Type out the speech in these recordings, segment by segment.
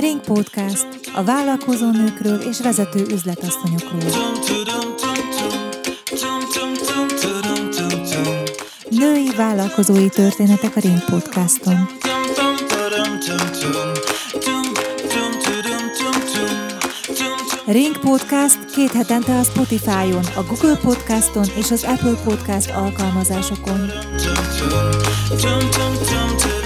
Ring Podcast. A vállalkozó nőkről és vezető üzletasszonyokról. Női vállalkozói történetek a Ring Podcaston. Ring Podcast két hetente a Spotify-on, a Google Podcaston és az Apple Podcast alkalmazásokon.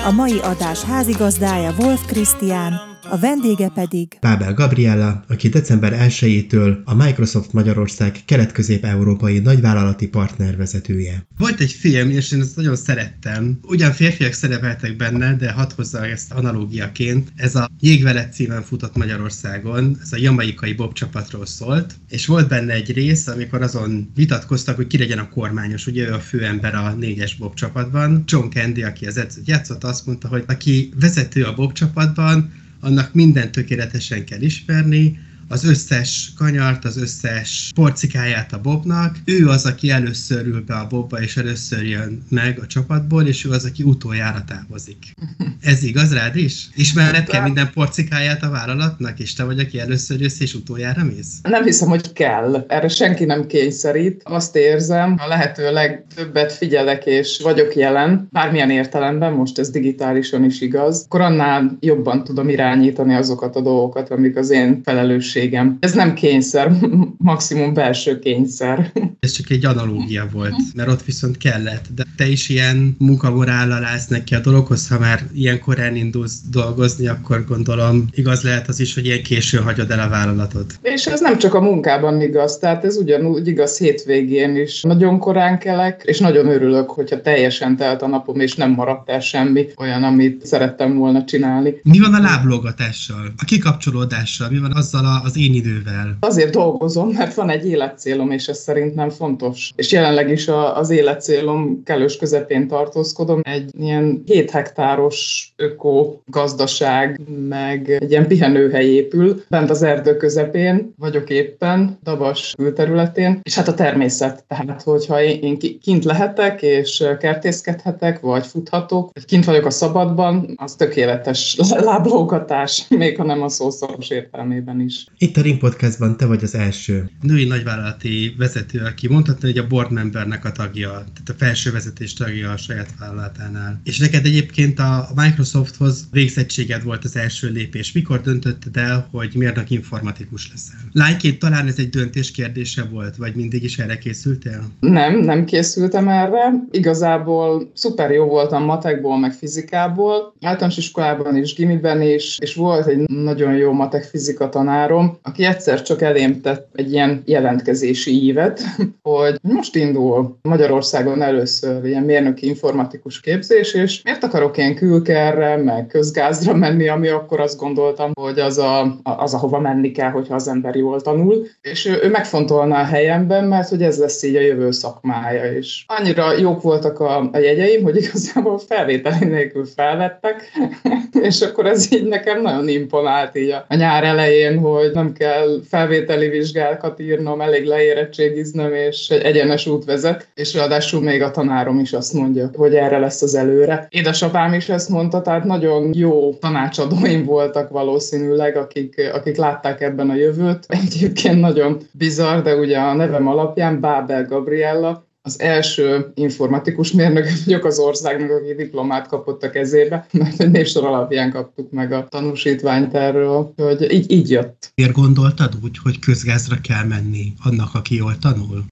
A mai adás házigazdája Wolf Krisztián, a vendége pedig Pábel Gabriella, aki december 1-től a Microsoft Magyarország kelet-közép-európai nagyvállalati partnervezetője. Volt egy film, és én ezt nagyon szerettem. Ugyan férfiak szerepeltek benne, de hadd hozzá ezt analógiaként. Ez a Jégvelet címen futott Magyarországon, ez a jamaikai Bob csapatról szólt, és volt benne egy rész, amikor azon vitatkoztak, hogy ki legyen a kormányos, ugye ő a főember a négyes Bob csapatban. John Candy, aki az edzőt játszott, azt mondta, hogy aki vezető a Bob csapatban, annak minden tökéletesen kell ismerni, az összes kanyart, az összes porcikáját a Bobnak. Ő az, aki először ül be a Bobba, és először jön meg a csapatból, és ő az, aki utoljára távozik. Ez igaz rád is? Ismered kell minden porcikáját a vállalatnak, és te vagy, aki először jössz, és utoljára mész? Nem hiszem, hogy kell. Erre senki nem kényszerít. Azt érzem, a lehető legtöbbet figyelek, és vagyok jelen, bármilyen értelemben, most ez digitálisan is igaz, akkor annál jobban tudom irányítani azokat a dolgokat, amik az én felelősség felelősségem. Ez nem kényszer, maximum belső kényszer. Ez csak egy analógia volt, mert ott viszont kellett. De te is ilyen munkamorállal állsz neki a dologhoz, ha már ilyen korán indulsz dolgozni, akkor gondolom igaz lehet az is, hogy ilyen későn hagyod el a vállalatot. És ez nem csak a munkában igaz, tehát ez ugyanúgy igaz hétvégén is. Nagyon korán kelek, és nagyon örülök, hogyha teljesen telt a napom, és nem maradt el semmi olyan, amit szerettem volna csinálni. Mi van a láblogatással, a kikapcsolódással, mi van azzal az én idővel? Azért dolgozom, mert van egy életcélom, és ez szerintem fontos. És jelenleg is a, az életcélom kellős közepén tartózkodom. Egy ilyen 7 hektáros öko gazdaság, meg egy ilyen pihenőhely épül, bent az erdő közepén vagyok éppen, Dabas külterületén, és hát a természet. Tehát, hogyha én kint lehetek, és kertészkedhetek, vagy futhatok, vagy kint vagyok a szabadban, az tökéletes láblógatás, még ha nem a szószoros értelmében is. Itt a Ring Podcastban te vagy az első női nagyvállalati vezető, aki mondhatna, hogy a board membernek a tagja, tehát a felső vezetés tagja a saját vállalatánál. És neked egyébként a Microsofthoz végzettséged volt az első lépés. Mikor döntötted el, hogy mérnök informatikus leszel? Lányként talán ez egy döntés kérdése volt, vagy mindig is erre készültél? Nem, nem készültem erre. Igazából szuper jó voltam matekból, meg fizikából. Általános iskolában is, gimiben is, és volt egy nagyon jó matek fizika tanárom, aki egyszer csak elém tett egy ilyen jelentkezési ívet, hogy most indul Magyarországon először ilyen mérnöki informatikus képzés, és miért akarok én külkerre, meg közgázra menni, ami akkor azt gondoltam, hogy az, a, az ahova menni kell, hogyha az ember jól tanul, és ő, ő megfontolna a helyemben, mert hogy ez lesz így a jövő szakmája, és annyira jók voltak a, a jegyeim, hogy igazából felvételi nélkül felvettek, és akkor ez így nekem nagyon imponált így a, a nyár elején, hogy nem kell felvételi vizsgákat írnom, elég leérettségiznem, és egy egyenes út vezet, és ráadásul még a tanárom is azt mondja, hogy erre lesz az előre. Édesapám is ezt mondta, tehát nagyon jó tanácsadóim voltak valószínűleg, akik, akik látták ebben a jövőt. Egyébként nagyon bizarr, de ugye a nevem alapján Bábel Gabriella, az első informatikus mérnök vagyok az országnak, aki diplomát kapott a kezébe, mert egy névsor alapján kaptuk meg a tanúsítványt erről, hogy így, így jött. Miért gondoltad úgy, hogy közgázra kell menni annak, aki jól tanul?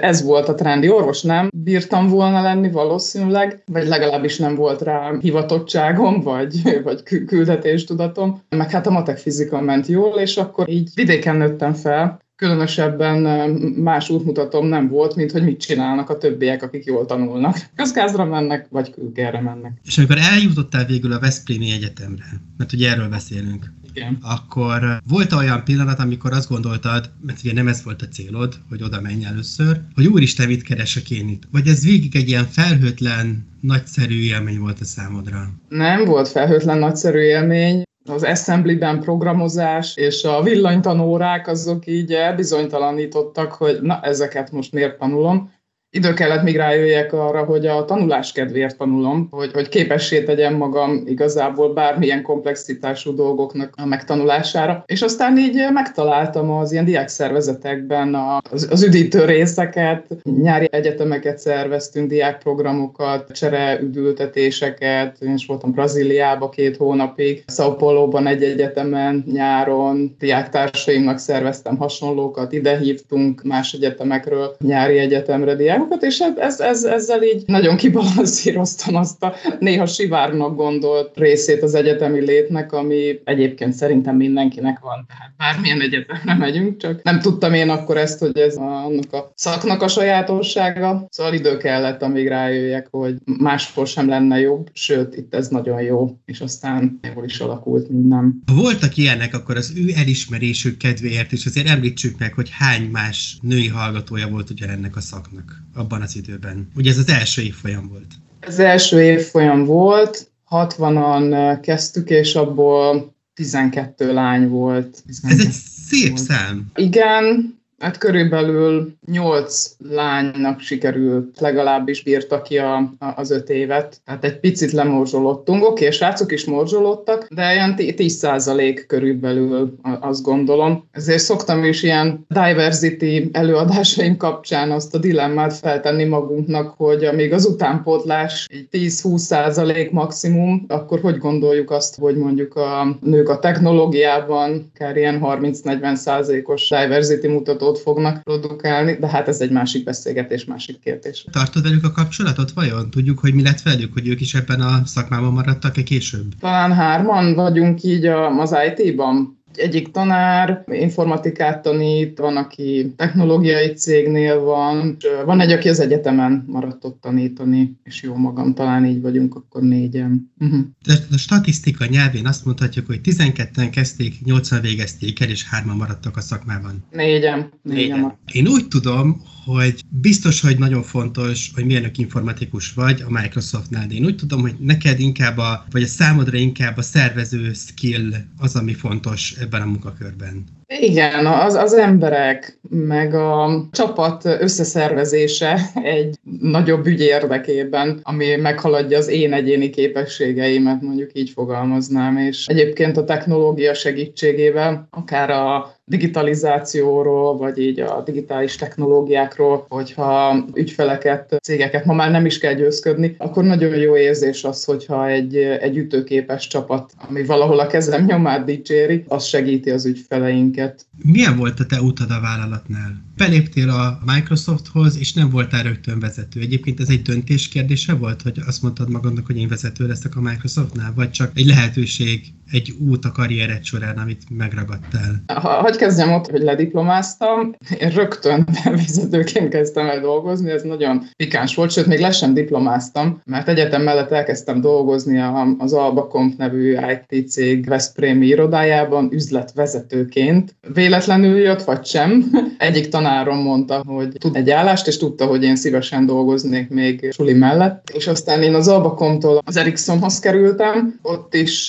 Ez volt a trendi. Orvos nem bírtam volna lenni valószínűleg, vagy legalábbis nem volt rá hivatottságom, vagy, vagy küldetéstudatom. Meg hát a matek fizika ment jól, és akkor így vidéken nőttem fel, különösebben más útmutatom nem volt, mint hogy mit csinálnak a többiek, akik jól tanulnak. Közgázra mennek, vagy külkerre mennek. És amikor eljutottál végül a Veszprémi Egyetemre, mert ugye erről beszélünk, Igen. akkor volt olyan pillanat, amikor azt gondoltad, mert ugye nem ez volt a célod, hogy oda menj először, hogy úristen, mit keresek én itt? Vagy ez végig egy ilyen felhőtlen, nagyszerű élmény volt a számodra? Nem volt felhőtlen nagyszerű élmény az assemblyben programozás és a villanytanórák azok így elbizonytalanítottak, hogy na ezeket most miért tanulom. Idő kellett még rájöjjek arra, hogy a tanulás kedvéért tanulom, hogy, hogy képessé tegyem magam igazából bármilyen komplexitású dolgoknak a megtanulására. És aztán így megtaláltam az ilyen diákszervezetekben az, az üdítő részeket, nyári egyetemeket szerveztünk, diákprogramokat, csereüdültetéseket, én is voltam Brazíliába két hónapig, São Paulo-ban egy egyetemen nyáron, diáktársaimnak szerveztem hasonlókat, ide hívtunk más egyetemekről nyári egyetemre diákokat, és ez, ez, ezzel így nagyon kibalanszíroztam azt a néha sivárnak gondolt részét az egyetemi létnek, ami egyébként szerintem mindenkinek van, tehát bármilyen egyetemre megyünk, csak nem tudtam én akkor ezt, hogy ez annak a szaknak a sajátossága, szóval idő kellett, amíg rájöjjek, hogy máshol sem lenne jobb, sőt, itt ez nagyon jó, és aztán jól is alakult minden. Ha voltak ilyenek, akkor az ő elismerésük kedvéért, és azért említsük meg, hogy hány más női hallgatója volt ugye ennek a szaknak abban az időben. Ugye ez az első évfolyam volt. Az első évfolyam volt, 60-an kezdtük, és abból 12 lány volt. 12 Ez egy szép volt. szám. Igen, Hát körülbelül nyolc lánynak sikerült, legalábbis bírta ki a, a, az öt évet. Tehát egy picit lemorzsolottunk. Oké, okay, srácok is morzsolódtak, de ilyen 10 százalék körülbelül azt gondolom. Ezért szoktam is ilyen diversity előadásaim kapcsán azt a dilemmát feltenni magunknak, hogy amíg az utánpótlás 10-20 százalék maximum, akkor hogy gondoljuk azt, hogy mondjuk a nők a technológiában akár ilyen 30-40 százalékos diversity mutató dolgot fognak produkálni, de hát ez egy másik beszélgetés, másik kérdés. Tartod velük a kapcsolatot vajon? Tudjuk, hogy mi lett velük, hogy ők is ebben a szakmában maradtak-e később? Talán hárman vagyunk így az IT-ban egyik tanár informatikát tanít, van, aki technológiai cégnél van, van egy, aki az egyetemen maradt ott tanítani, és jó magam, talán így vagyunk, akkor négyen. Uh-huh. De a statisztika nyelvén azt mondhatjuk, hogy 12-en kezdték, 80 végezték el, és hárman maradtak a szakmában. Négyen. négyen. négyen. Én úgy tudom, hogy biztos, hogy nagyon fontos, hogy milyenök informatikus vagy a Microsoftnál, de én úgy tudom, hogy neked inkább, a, vagy a számodra inkább a szervező skill az, ami fontos ebben a munkakörben. Igen, az, az emberek, meg a csapat összeszervezése egy nagyobb ügy érdekében, ami meghaladja az én egyéni képességeimet, mondjuk így fogalmaznám, és egyébként a technológia segítségével, akár a digitalizációról, vagy így a digitális technológiákról, hogyha ügyfeleket, cégeket ma már nem is kell győzködni, akkor nagyon jó érzés az, hogyha egy, egy ütőképes csapat, ami valahol a kezem nyomát dicséri, az segíti az ügyfeleinket. Milyen volt a te utad a vállalatnál? Beléptél a Microsofthoz, és nem voltál rögtön vezető. Egyébként ez egy döntés kérdése volt, hogy azt mondtad magadnak, hogy én vezető leszek a Microsoftnál, vagy csak egy lehetőség, egy út a karriered során, amit megragadtál? Ha, hogy kezdjem ott, hogy lediplomáztam, én rögtön vezetőként kezdtem el dolgozni, ez nagyon pikáns volt, sőt, még le sem diplomáztam, mert egyetem mellett elkezdtem dolgozni az Albakomp nevű IT cég Veszprémi irodájában üzletvezetőként. Véletlenül jött, vagy sem. Egyik tanárom mondta, hogy tud egy állást, és tudta, hogy én szívesen dolgoznék még suli mellett. És aztán én az Albakomtól az Ericssonhoz kerültem, ott is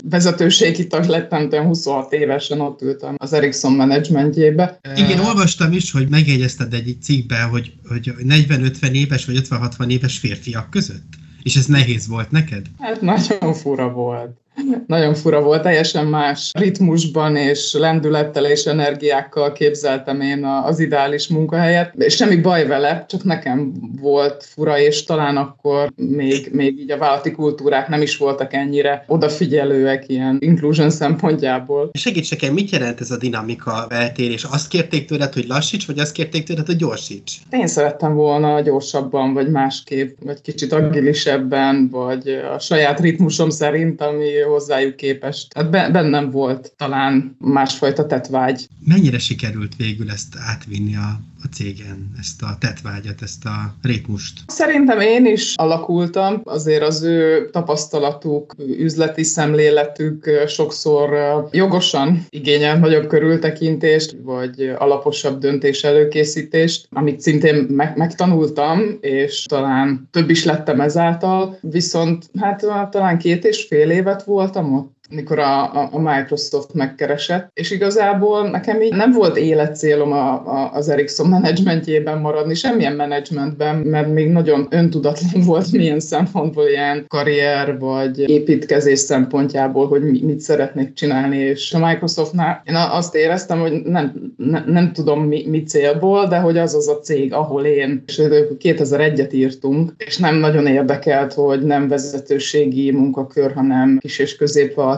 vezetőségi tag lettem, 26 évesen ott ültem az Ericsson menedzsmentjébe. Igen, olvastam is, hogy megjegyezted egy cikkben, hogy, hogy 40-50 éves vagy 50-60 éves férfiak között. És ez nehéz volt neked? Hát nagyon fura volt. Nagyon fura volt, teljesen más ritmusban és lendülettel és energiákkal képzeltem én az ideális munkahelyet, és semmi baj vele, csak nekem volt fura, és talán akkor még, még így a vállalati kultúrák nem is voltak ennyire odafigyelőek ilyen inclusion szempontjából. Segíts nekem, mit jelent ez a dinamika eltérés? Azt kérték tőled, hogy lassíts, vagy azt kérték tőled, hogy gyorsíts? Én szerettem volna gyorsabban, vagy másképp, vagy kicsit agilisebben, vagy a saját ritmusom szerint, ami hozzájuk képest. Hát bennem volt talán másfajta tetvágy. Mennyire sikerült végül ezt átvinni a, a cégen, ezt a tetvágyat, ezt a ritmust? Szerintem én is alakultam, azért az ő tapasztalatuk, üzleti szemléletük sokszor jogosan igényel nagyobb körültekintést, vagy alaposabb döntés előkészítést, amit szintén meg- megtanultam, és talán több is lettem ezáltal, viszont hát talán két és fél évet voltam ott, mikor a, a, a Microsoft megkeresett, és igazából nekem így nem volt életcélom a, a, az Ericsson menedzsmentjében maradni, semmilyen menedzsmentben, mert még nagyon öntudatlan volt milyen szempontból ilyen karrier vagy építkezés szempontjából, hogy mit szeretnék csinálni, és a Microsoftnál én azt éreztem, hogy nem, ne, nem tudom mi, mi célból, de hogy az az a cég, ahol én, és 2001-et írtunk, és nem nagyon érdekelt, hogy nem vezetőségi munkakör, hanem kis és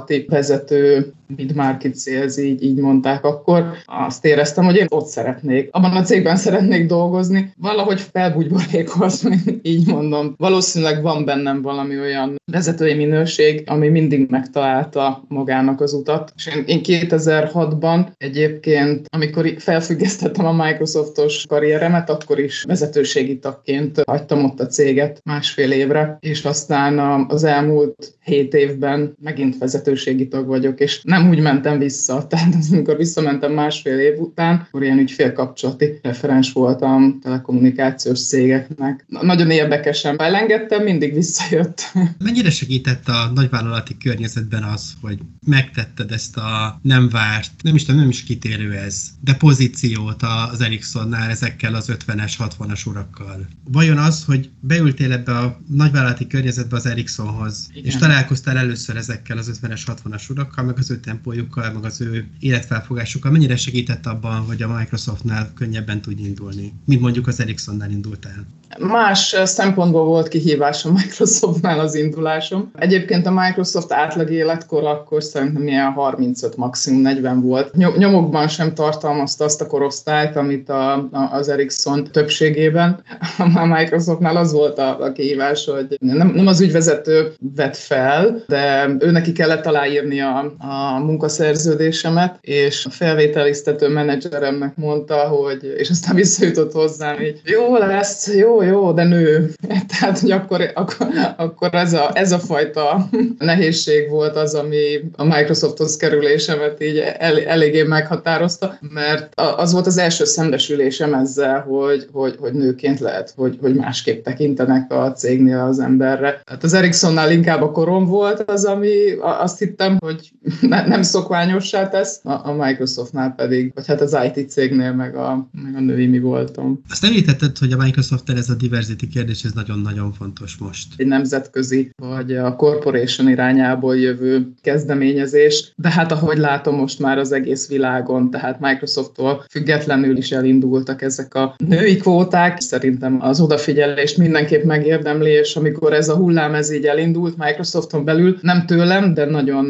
középvállalati vezető mid-market sales, így, így mondták akkor, azt éreztem, hogy én ott szeretnék, abban a cégben szeretnék dolgozni, valahogy felbugyborékozni, így mondom. Valószínűleg van bennem valami olyan vezetői minőség, ami mindig megtalálta magának az utat. És én, én 2006-ban egyébként, amikor felfüggesztettem a Microsoftos karrieremet, akkor is vezetőségi tagként hagytam ott a céget másfél évre, és aztán az elmúlt hét évben megint vezetőségi tag vagyok, és nem úgy mentem vissza. Tehát amikor visszamentem másfél év után, akkor ilyen ügyfélkapcsolati referens voltam telekommunikációs cégeknek. Nagyon érdekesen elengedtem, mindig visszajött. Mennyire segített a nagyvállalati környezetben az, hogy megtetted ezt a nem várt, nem is tudom, nem is kitérő ez, de pozíciót az Ericssonnál ezekkel az 50-es, 60-as urakkal? Vajon az, hogy beültél ebbe a nagyvállalati környezetbe az Ericssonhoz, Igen. és találkoztál először ezekkel az 50-es, 60-as urakkal, meg az tempójukkal, meg az ő életfelfogásukkal, mennyire segített abban, hogy a Microsoftnál könnyebben tudj indulni, mint mondjuk az Ericssonnál indultál? Más szempontból volt kihívás a Microsoftnál az indulásom. Egyébként a Microsoft átlag életkor akkor szerintem ilyen 35, maximum 40 volt. Nyomokban sem tartalmazta azt a korosztályt, amit a, a, az Ericsson többségében. A Microsoftnál az volt a, a kihívás, hogy nem, nem az ügyvezető vett fel, de ő neki kellett aláírni a, a munkaszerződésemet, és a felvételiztető menedzseremnek mondta, hogy, és aztán visszajutott hozzám, hogy jó lesz, jó, jó, de nő. Tehát, hogy akkor, akkor, akkor ez, a, ez a fajta nehézség volt az, ami a Microsofthoz kerülésemet így el, eléggé meghatározta, mert az volt az első szembesülésem ezzel, hogy, hogy, hogy nőként lehet, hogy, hogy másképp tekintenek a cégnél az emberre. Hát az Ericssonnál inkább a korom volt az, ami azt hittem, hogy ne, nem szokványossá tesz, a, a Microsoftnál pedig, vagy hát az IT cégnél meg a, meg a női mi voltam. Azt említetted, hogy a Microsoft ez a diversity kérdés, ez nagyon-nagyon fontos most. Egy nemzetközi, vagy a corporation irányából jövő kezdeményezés, de hát ahogy látom most már az egész világon, tehát Microsofttól függetlenül is elindultak ezek a női kvóták. Szerintem az odafigyelést mindenképp megérdemli, és amikor ez a hullám ez így elindult Microsofton belül, nem tőlem, de nagyon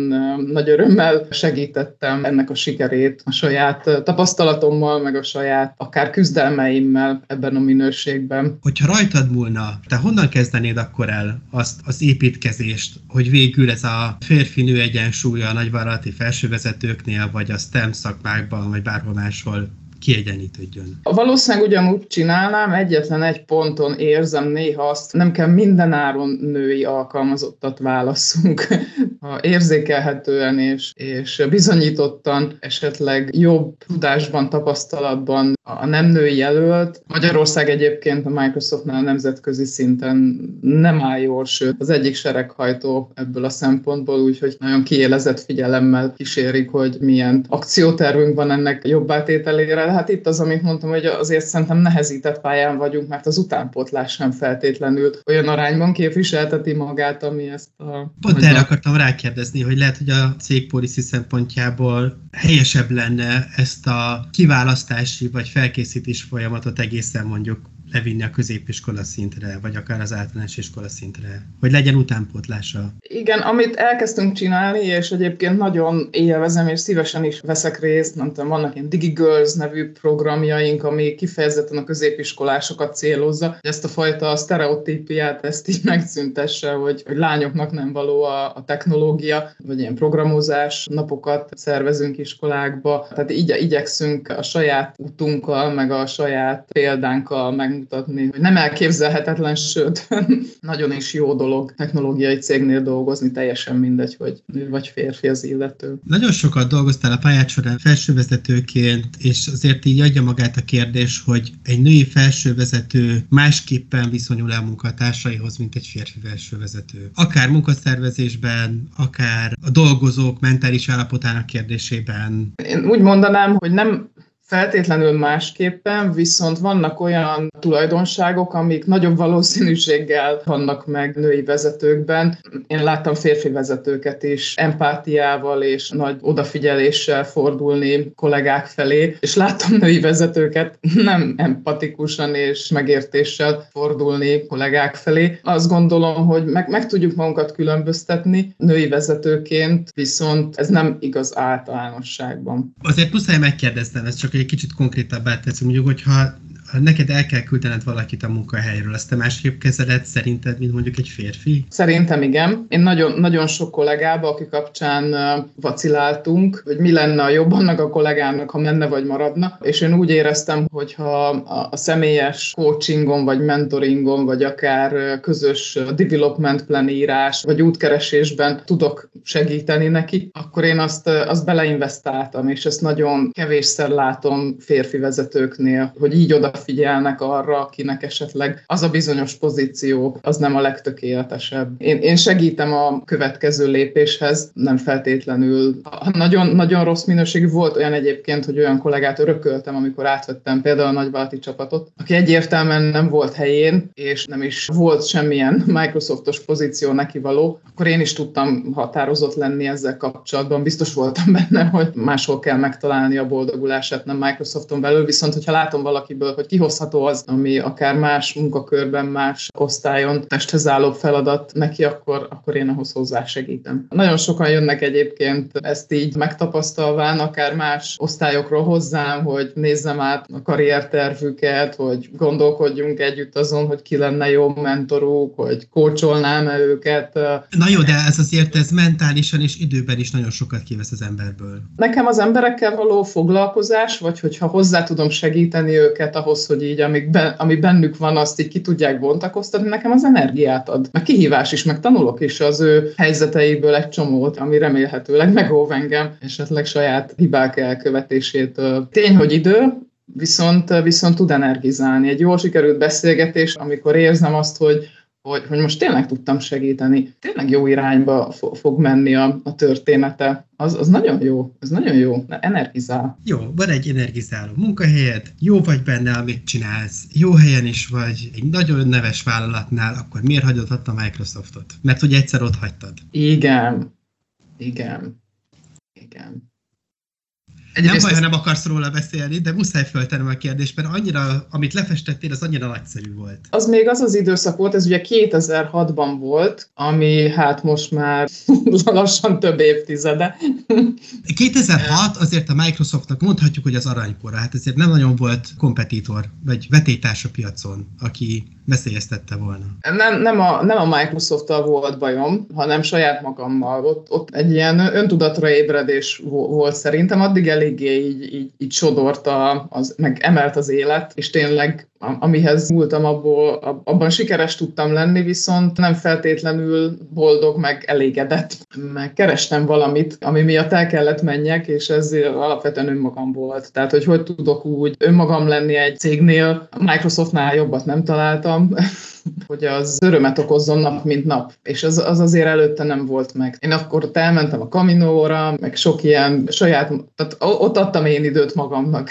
nagy örömmel segítettem ennek a sikerét a saját tapasztalatommal, meg a saját akár küzdelmeimmel ebben a minőségben. Hogyha rajtad múlna, te honnan kezdenéd akkor el azt az építkezést, hogy végül ez a férfi-nő egyensúly a nagyvállalati felsővezetőknél, vagy a STEM szakmákban, vagy bárhol máshol kiegyenlítődjön. Valószínűleg ugyanúgy csinálnám, egyetlen egy ponton érzem néha azt, nem kell minden áron női alkalmazottat válaszunk. Ha érzékelhetően és, és bizonyítottan esetleg jobb tudásban, tapasztalatban a nem női jelölt. Magyarország egyébként a Microsoftnál nemzetközi szinten nem áll jól, sőt az egyik sereghajtó ebből a szempontból, úgyhogy nagyon kiélezett figyelemmel kísérik, hogy milyen akciótervünk van ennek jobb átételére hát itt az, amit mondtam, hogy azért szerintem nehezített pályán vagyunk, mert az utánpótlás sem feltétlenül olyan arányban képviselteti magát, ami ezt a... Pont erre akartam rákérdezni, hogy lehet, hogy a cég policy szempontjából helyesebb lenne ezt a kiválasztási vagy felkészítés folyamatot egészen mondjuk levinni a középiskola szintre, vagy akár az általános iskola szintre, hogy legyen utánpótlása. Igen, amit elkezdtünk csinálni, és egyébként nagyon élvezem, és szívesen is veszek részt, nem tudom, vannak ilyen DigiGirls nevű programjaink, ami kifejezetten a középiskolásokat célozza, ezt a fajta sztereotípiát ezt így megszüntesse, hogy, hogy lányoknak nem való a, a technológia, vagy ilyen programozás napokat szervezünk iskolákba. Tehát így igyekszünk a saját utunkkal, meg a saját példánkkal meg megnyugtatni, hogy nem elképzelhetetlen, sőt, nagyon is jó dolog technológiai cégnél dolgozni, teljesen mindegy, hogy nő vagy férfi az illető. Nagyon sokat dolgoztál a pályát során felsővezetőként, és azért így adja magát a kérdés, hogy egy női felsővezető másképpen viszonyul el munkatársaihoz, mint egy férfi felsővezető. Akár munkaszervezésben, akár a dolgozók mentális állapotának kérdésében. Én úgy mondanám, hogy nem feltétlenül másképpen, viszont vannak olyan tulajdonságok, amik nagyobb valószínűséggel vannak meg női vezetőkben. Én láttam férfi vezetőket is empátiával és nagy odafigyeléssel fordulni kollégák felé, és láttam női vezetőket nem empatikusan és megértéssel fordulni kollégák felé. Azt gondolom, hogy meg, meg tudjuk magunkat különböztetni női vezetőként, viszont ez nem igaz általánosságban. Azért muszáj megkérdeznem, ez csak hogy egy kicsit konkrétabbá teszünk, mondjuk, hogyha ha neked el kell küldened valakit a munkahelyről, azt te másképp kezeled szerinted, mint mondjuk egy férfi? Szerintem igen. Én nagyon, nagyon sok kollégába, aki kapcsán vaciláltunk, hogy mi lenne a jobb annak a kollégának, ha menne vagy maradna, és én úgy éreztem, hogy ha a személyes coachingon, vagy mentoringon, vagy akár közös development plan vagy útkeresésben tudok segíteni neki, akkor én azt, azt beleinvestáltam, és ezt nagyon kevésszer látom férfi vezetőknél, hogy így oda odafigyelnek arra, akinek esetleg az a bizonyos pozíció az nem a legtökéletesebb. Én, én segítem a következő lépéshez, nem feltétlenül. Nagyon, nagyon rossz minőségű volt olyan egyébként, hogy olyan kollégát örököltem, amikor átvettem például a nagyvállalati csapatot, aki egyértelműen nem volt helyén, és nem is volt semmilyen Microsoftos pozíció neki való, akkor én is tudtam határozott lenni ezzel kapcsolatban. Biztos voltam benne, hogy máshol kell megtalálni a boldogulását, nem Microsofton belül, viszont hogyha látom valakiből, hogy hogy kihozható az, ami akár más munkakörben, más osztályon testhez álló feladat neki, akkor, akkor én ahhoz hozzá segítem. Nagyon sokan jönnek egyébként ezt így megtapasztalván, akár más osztályokról hozzám, hogy nézzem át a karriertervüket, hogy gondolkodjunk együtt azon, hogy ki lenne jó mentoruk, hogy kócsolnám-e őket. Na jó, de ez azért ez mentálisan és időben is nagyon sokat kivesz az emberből. Nekem az emberekkel való foglalkozás, vagy hogyha hozzá tudom segíteni őket ahhoz, ahhoz, hogy így amik ben, ami bennük van, azt így ki tudják bontakoztatni, nekem az energiát ad. Meg kihívás is, meg tanulok is az ő helyzeteiből egy csomót, ami remélhetőleg megóv engem, esetleg saját hibák elkövetésétől. Tény, hogy idő, viszont, viszont tud energizálni. Egy jól sikerült beszélgetés, amikor érzem azt, hogy hogy, hogy most tényleg tudtam segíteni, tényleg jó irányba fog menni a, a története. Az, az nagyon jó, ez nagyon jó, energizál. Jó, van egy energizáló munkahelyed, jó vagy benne, amit csinálsz, jó helyen is vagy, egy nagyon neves vállalatnál, akkor miért hagyod ott a Microsoftot? Mert hogy egyszer ott hagytad. Igen, igen, igen. Egyrészt nem baj, ha nem akarsz róla beszélni, de muszáj föltennem a kérdést, mert annyira, amit lefestettél, az annyira nagyszerű volt. Az még az az időszak volt, ez ugye 2006-ban volt, ami hát most már lassan több évtizede. 2006 azért a Microsoftnak mondhatjuk, hogy az aranykora, hát ezért nem nagyon volt kompetitor, vagy vetétárs a piacon, aki veszélyeztette volna. Nem, nem, a, nem a Microsoft-tal volt bajom, hanem saját magammal. Ott, ott egy ilyen öntudatra ébredés volt szerintem, addig eléggé így, így, így sodort, a, az, meg emelt az élet, és tényleg amihez múltam, abból, abban sikeres tudtam lenni, viszont nem feltétlenül boldog, meg elégedett. Meg kerestem valamit, ami miatt el kellett menjek, és ez alapvetően önmagam volt. Tehát, hogy hogy tudok úgy önmagam lenni egy cégnél, Microsoftnál jobbat nem találtam, hogy az örömet okozzon nap, mint nap. És az, az azért előtte nem volt meg. Én akkor ott elmentem a Kaminóra, meg sok ilyen saját, tehát ott adtam én időt magamnak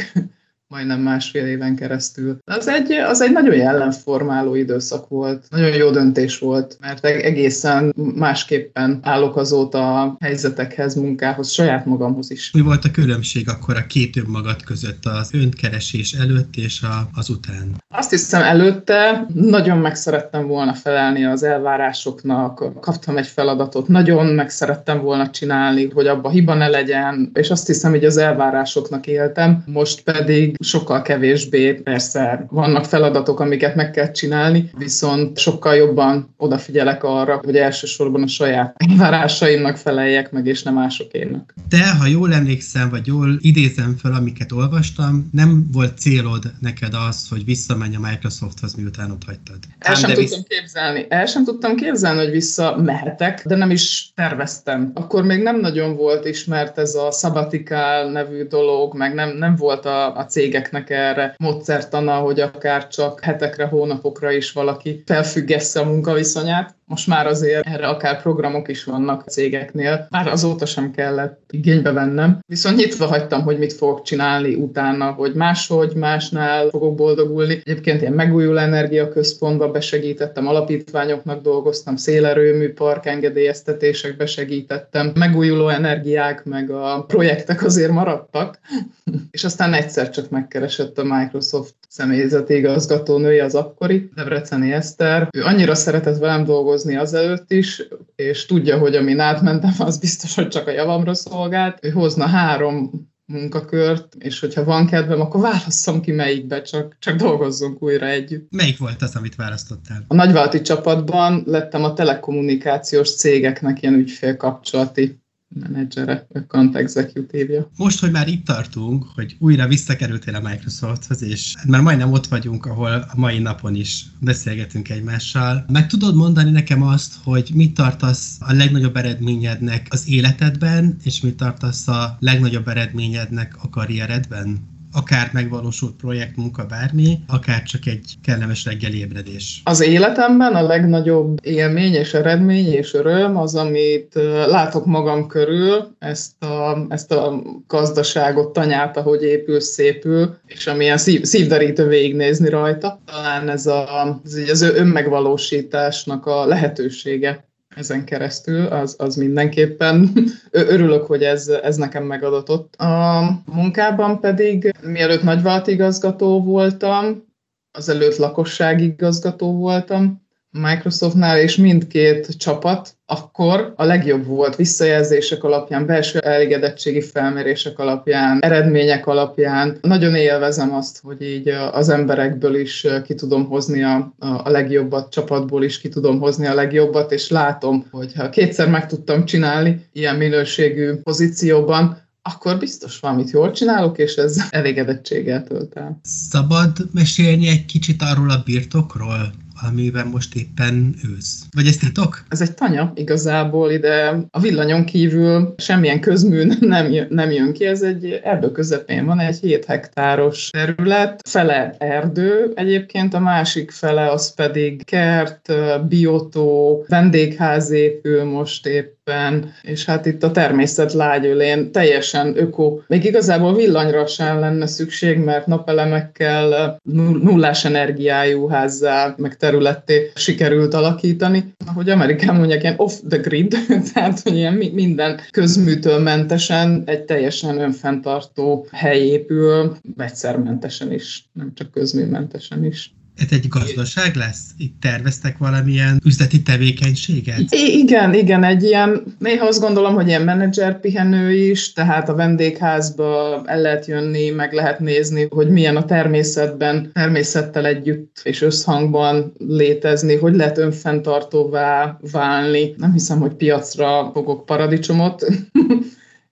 majdnem másfél éven keresztül. Az egy, az egy nagyon jellemformáló időszak volt. Nagyon jó döntés volt, mert egészen másképpen állok azóta a helyzetekhez, munkához, saját magamhoz is. Mi volt a különbség akkor a két önmagad között, az önkeresés előtt és a, az után? Azt hiszem előtte nagyon meg szerettem volna felelni az elvárásoknak, kaptam egy feladatot, nagyon meg szerettem volna csinálni, hogy abba hiba ne legyen, és azt hiszem, hogy az elvárásoknak éltem. Most pedig pedig sokkal kevésbé, persze vannak feladatok, amiket meg kell csinálni, viszont sokkal jobban odafigyelek arra, hogy elsősorban a saját elvárásaimnak feleljek meg, és nem másokénak. De, ha jól emlékszem, vagy jól idézem fel, amiket olvastam, nem volt célod neked az, hogy visszamenj a Microsofthoz, miután ott hagytad. El sem tudtam visz... képzelni. El sem tudtam képzelni, hogy vissza mehetek, de nem is terveztem. Akkor még nem nagyon volt ismert ez a sabbatical nevű dolog, meg nem, nem volt a, a cégeknek erre módszertana, hogy akár csak hetekre, hónapokra is valaki felfüggesse a munkaviszonyát. Most már azért erre akár programok is vannak cégeknél. Már azóta sem kellett igénybe vennem. Viszont nyitva hagytam, hogy mit fogok csinálni utána, hogy máshogy, másnál fogok boldogulni. Egyébként ilyen megújuló energiaközpontba besegítettem, alapítványoknak dolgoztam, szélerőmű park engedélyeztetésekbe segítettem. Megújuló energiák meg a projektek azért maradtak. És aztán egyszer csak megkeresett a Microsoft személyzeti igazgatónője az akkori, Debreceni Eszter. Ő annyira szeretett velem dolgozni azelőtt is, és tudja, hogy amin átmentem, az biztos, hogy csak a javamra szolgált. Ő hozna három munkakört, és hogyha van kedvem, akkor válasszam ki melyikbe, csak, csak dolgozzunk újra együtt. Melyik volt az, amit választottál? A nagyválti csapatban lettem a telekommunikációs cégeknek ilyen ügyfélkapcsolati menedzsere, account executive Most, hogy már itt tartunk, hogy újra visszakerültél a Microsofthoz, és már majdnem ott vagyunk, ahol a mai napon is beszélgetünk egymással, meg tudod mondani nekem azt, hogy mit tartasz a legnagyobb eredményednek az életedben, és mit tartasz a legnagyobb eredményednek a karrieredben? Akár megvalósult projekt, munka, bármi, akár csak egy kellemes reggeli ébredés. Az életemben a legnagyobb élmény és eredmény és öröm az, amit látok magam körül, ezt a, ezt a gazdaságot, tanyát, ahogy épül, szépül, és amilyen szív, szívderítő végignézni rajta. Talán ez, a, ez az önmegvalósításnak a lehetősége ezen keresztül, az, az mindenképpen örülök, hogy ez, ez nekem megadatott. A munkában pedig, mielőtt nagyvált igazgató voltam, azelőtt lakosságigazgató voltam, Microsoftnál, és mindkét csapat akkor a legjobb volt visszajelzések alapján, belső elégedettségi felmérések alapján, eredmények alapján. Nagyon élvezem azt, hogy így az emberekből is ki tudom hozni a, a legjobbat, csapatból is ki tudom hozni a legjobbat, és látom, hogy ha kétszer meg tudtam csinálni ilyen minőségű pozícióban, akkor biztos valamit jól csinálok, és ez elégedettséggel tölt el. Szabad mesélni egy kicsit arról a birtokról, amiben most éppen ősz. Vagy ez titok? Ez egy tanya igazából ide a villanyon kívül semmilyen közmű nem, jön, nem jön ki, ez egy erdő közepén van, egy 7 hektáros terület, fele erdő, egyébként a másik fele az pedig kert, biotó, vendégház épül most épp éppen, és hát itt a természet lágyölén teljesen öko. Még igazából villanyra sem lenne szükség, mert napelemekkel nullás energiájú házzá, meg területté sikerült alakítani. Ahogy Amerikán mondják, ilyen off the grid, tehát hogy ilyen minden közműtől mentesen egy teljesen önfenntartó hely épül, vegyszermentesen is, nem csak közműmentesen is. Ez egy gazdaság lesz? Itt terveztek valamilyen üzleti tevékenységet? Igen, igen, egy ilyen, néha azt gondolom, hogy ilyen menedzser pihenő is, tehát a vendégházba el lehet jönni, meg lehet nézni, hogy milyen a természetben, természettel együtt és összhangban létezni, hogy lehet önfenntartóvá válni. Nem hiszem, hogy piacra fogok paradicsomot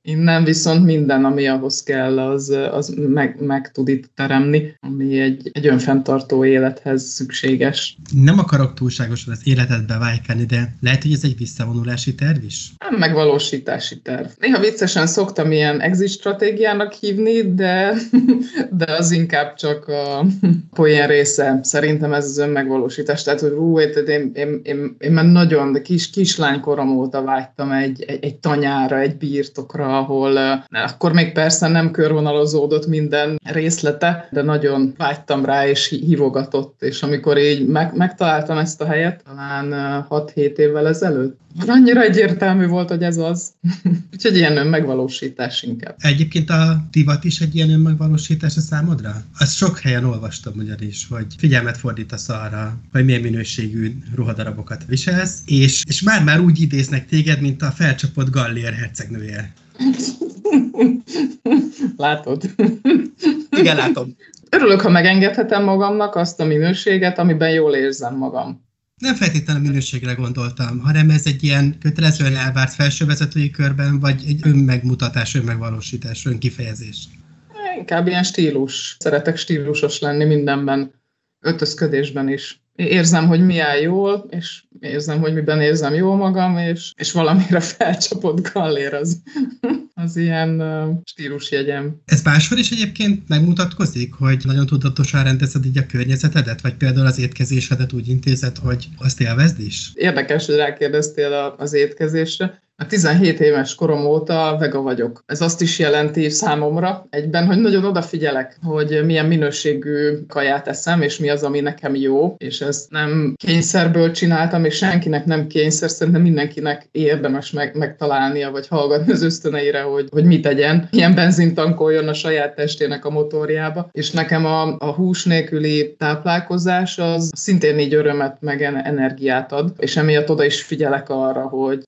Innen viszont minden, ami ahhoz kell, az, az meg, meg tud itt teremni, ami egy, egy önfenntartó élethez szükséges. Nem akarok túlságosan az életedbe vájkálni, de lehet, hogy ez egy visszavonulási terv is? Nem megvalósítási terv. Néha viccesen szoktam ilyen exit stratégiának hívni, de, de az inkább csak a poén része. Szerintem ez az önmegvalósítás. Tehát, hogy ú, én, én, én, én, én már nagyon kis, kislánykorom óta vágytam egy, egy, egy tanyára, egy birtokra, ahol akkor még persze nem körvonalazódott minden részlete, de nagyon vágytam rá, és hívogatott, és amikor így meg, megtaláltam ezt a helyet, talán 6-7 évvel ezelőtt, annyira egyértelmű volt, hogy ez az. Úgyhogy ilyen önmegvalósítás inkább. Egyébként a divat is egy ilyen önmegvalósítás a számodra? Azt sok helyen olvastam ugyanis, hogy figyelmet fordítasz arra, hogy milyen minőségű ruhadarabokat viselsz, és, és már-már úgy idéznek téged, mint a felcsapott Gallier hercegnője. Látod? Igen, látom. Örülök, ha megengedhetem magamnak azt a minőséget, amiben jól érzem magam. Nem feltétlenül minőségre gondoltam, hanem ez egy ilyen kötelezően elvárt felsővezetői körben, vagy egy önmegmutatás, önmegvalósítás, önkifejezés. Inkább ilyen stílus. Szeretek stílusos lenni mindenben, öltözködésben is. Érzem, hogy mi áll jól, és érzem, hogy miben érzem jól magam, és, és valamire felcsapott gallér az, az ilyen uh, stílusjegyem. Ez máshol is egyébként megmutatkozik, hogy nagyon tudatosan rendezed így a környezetedet, vagy például az étkezésedet úgy intézed, hogy azt élvezd is? Érdekes, hogy rákérdeztél az étkezésre. A 17 éves korom óta vega vagyok. Ez azt is jelenti számomra egyben, hogy nagyon odafigyelek, hogy milyen minőségű kaját eszem, és mi az, ami nekem jó, és ezt nem kényszerből csináltam, és senkinek nem kényszer, szerintem mindenkinek érdemes meg, megtalálnia, vagy hallgatni az ösztöneire, hogy, hogy mit tegyen. Ilyen benzint tankoljon a saját testének a motorjába. És nekem a, a hús nélküli táplálkozás az szintén így örömet, meg energiát ad, és emiatt oda is figyelek arra, hogy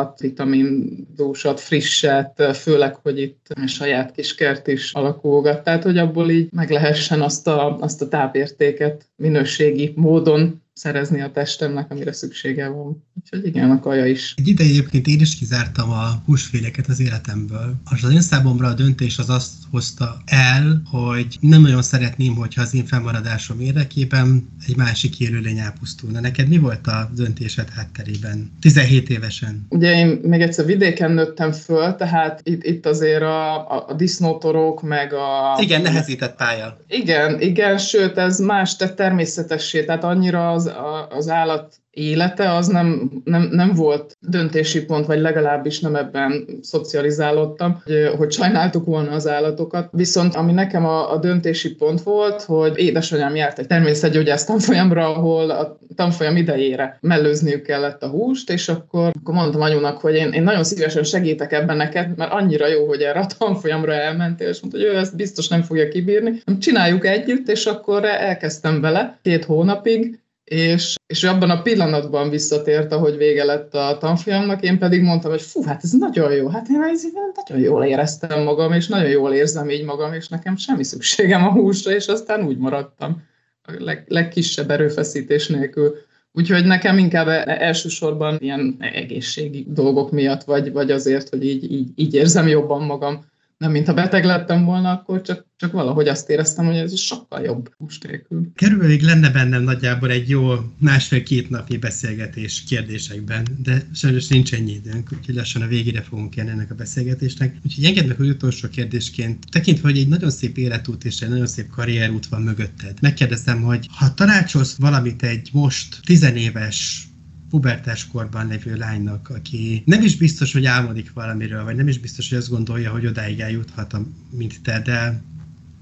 tartalmasat, vitamin-dúsat, frisset, főleg, hogy itt saját kis kert is alakulgat. Tehát, hogy abból így meg lehessen azt a, azt a tápértéket minőségi módon szerezni a testemnek, amire szüksége van. Úgyhogy igen, a kaja is. Egy ideje egyébként én is kizártam a húsféleket az életemből. Az én számomra a döntés az azt hozta el, hogy nem nagyon szeretném, hogyha az én felmaradásom érdekében egy másik élőlény elpusztulna. Neked mi volt a döntésed hátterében? 17 évesen. Ugye én még egyszer vidéken nőttem föl, tehát itt, itt azért a, a, a disznótorok, meg a... Igen, nehezített pálya. Igen, igen, sőt, ez más tett természetessé, tehát annyira az, az állat élete az nem, nem, nem volt döntési pont, vagy legalábbis nem ebben szocializálódtam, hogy, hogy sajnáltuk volna az állatokat. Viszont ami nekem a, a döntési pont volt, hogy édesanyám járt egy természetgyógyász tanfolyamra, ahol a tanfolyam idejére mellőzniük kellett a húst, és akkor, akkor mondtam anyunak, hogy én, én nagyon szívesen segítek ebben neked, mert annyira jó, hogy erre a tanfolyamra elmentél, és mondta, hogy ő ezt biztos nem fogja kibírni. Csináljuk együtt, és akkor elkezdtem vele két hónapig, és, és abban a pillanatban visszatért, ahogy vége lett a tanfolyamnak, én pedig mondtam, hogy fú, hát ez nagyon jó, hát én ez nagyon jól éreztem magam, és nagyon jól érzem így magam, és nekem semmi szükségem a húsra, és aztán úgy maradtam a leg, legkisebb erőfeszítés nélkül. Úgyhogy nekem inkább e, elsősorban ilyen egészségi dolgok miatt, vagy, vagy azért, hogy így, így, így érzem jobban magam, nem mintha beteg lettem volna, akkor csak, csak valahogy azt éreztem, hogy ez sokkal jobb nélkül. Kerülőig lenne bennem nagyjából egy jó másfél-két napi beszélgetés kérdésekben, de sajnos nincs ennyi időnk, úgyhogy lassan a végére fogunk jönni ennek a beszélgetésnek. Úgyhogy engedd meg, hogy utolsó kérdésként, tekintve, hogy egy nagyon szép életút és egy nagyon szép karrierút van mögötted, megkérdezem, hogy ha tanácsolsz valamit egy most tizenéves pubertás korban lévő lánynak, aki nem is biztos, hogy álmodik valamiről, vagy nem is biztos, hogy azt gondolja, hogy odáig eljuthat, mint te, de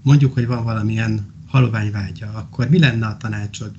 mondjuk, hogy van valamilyen halovány vágya, akkor mi lenne a tanácsod?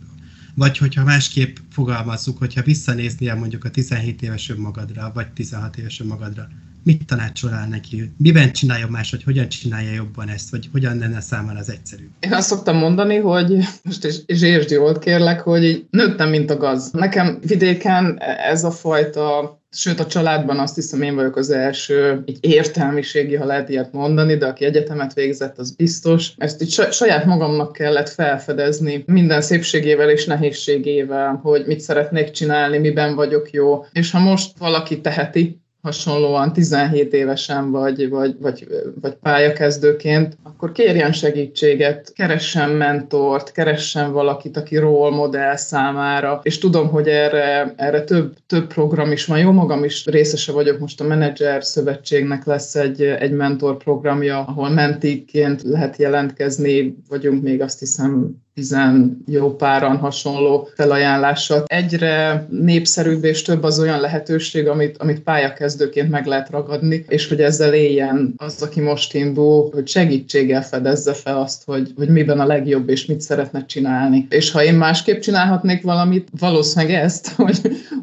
Vagy hogyha másképp fogalmazzuk, hogyha visszanéznél mondjuk a 17 éves önmagadra, vagy 16 éves önmagadra, mit tanácsolál neki? Miben csinálja más, vagy hogyan csinálja jobban ezt, vagy hogyan lenne számára az egyszerű? Én azt szoktam mondani, hogy most is értsd jól, kérlek, hogy nőttem, mint a gaz. Nekem vidéken ez a fajta Sőt, a családban azt hiszem én vagyok az első egy értelmiségi, ha lehet ilyet mondani, de aki egyetemet végzett, az biztos. Ezt így saját magamnak kellett felfedezni minden szépségével és nehézségével, hogy mit szeretnék csinálni, miben vagyok jó. És ha most valaki teheti, hasonlóan 17 évesen vagy, vagy, vagy, vagy pályakezdőként, akkor kérjen segítséget, keressen mentort, keressen valakit, aki role modell számára, és tudom, hogy erre, erre több, több program is van. Jó magam is részese vagyok, most a Menedzser Szövetségnek lesz egy, egy mentor programja, ahol mentikként lehet jelentkezni, vagyunk még azt hiszem tizen jó páran hasonló felajánlással. Egyre népszerűbb és több az olyan lehetőség, amit, amit pályakezdőként meg lehet ragadni, és hogy ezzel éljen az, aki most indul, hogy segítséggel fedezze fel azt, hogy, hogy miben a legjobb és mit szeretne csinálni. És ha én másképp csinálhatnék valamit, valószínűleg ezt, hogy,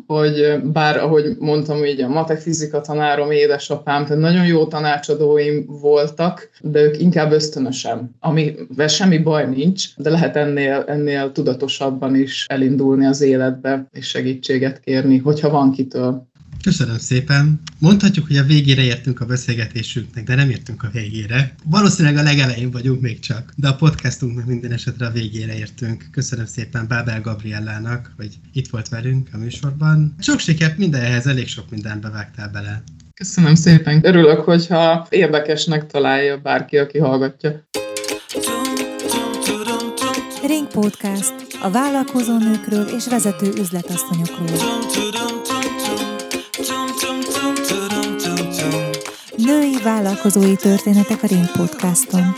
hogy bár, ahogy mondtam, így a matek fizika tanárom, édesapám, tehát nagyon jó tanácsadóim voltak, de ők inkább ösztönösen, amivel semmi baj nincs, de lehet ennél, ennél tudatosabban is elindulni az életbe, és segítséget kérni, hogyha van kitől. Köszönöm szépen. Mondhatjuk, hogy a végére értünk a beszélgetésünknek, de nem értünk a végére. Valószínűleg a legelején vagyunk még csak, de a podcastunknak minden esetre a végére értünk. Köszönöm szépen Bábel Gabriellának, hogy itt volt velünk a műsorban. Sok sikert mindenhez, elég sok mindent bevágtál bele. Köszönöm szépen. Örülök, hogyha érdekesnek találja bárki, aki hallgatja. Ring Podcast a vállalkozó nőkről és vezető üzletasszonyokról. Vállalkozói történetek a Ring Podcaston.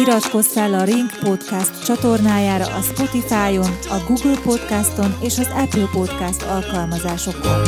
Iratkozz fel a Ring Podcast csatornájára a Spotify-on, a Google Podcaston és az Apple Podcast alkalmazásokon.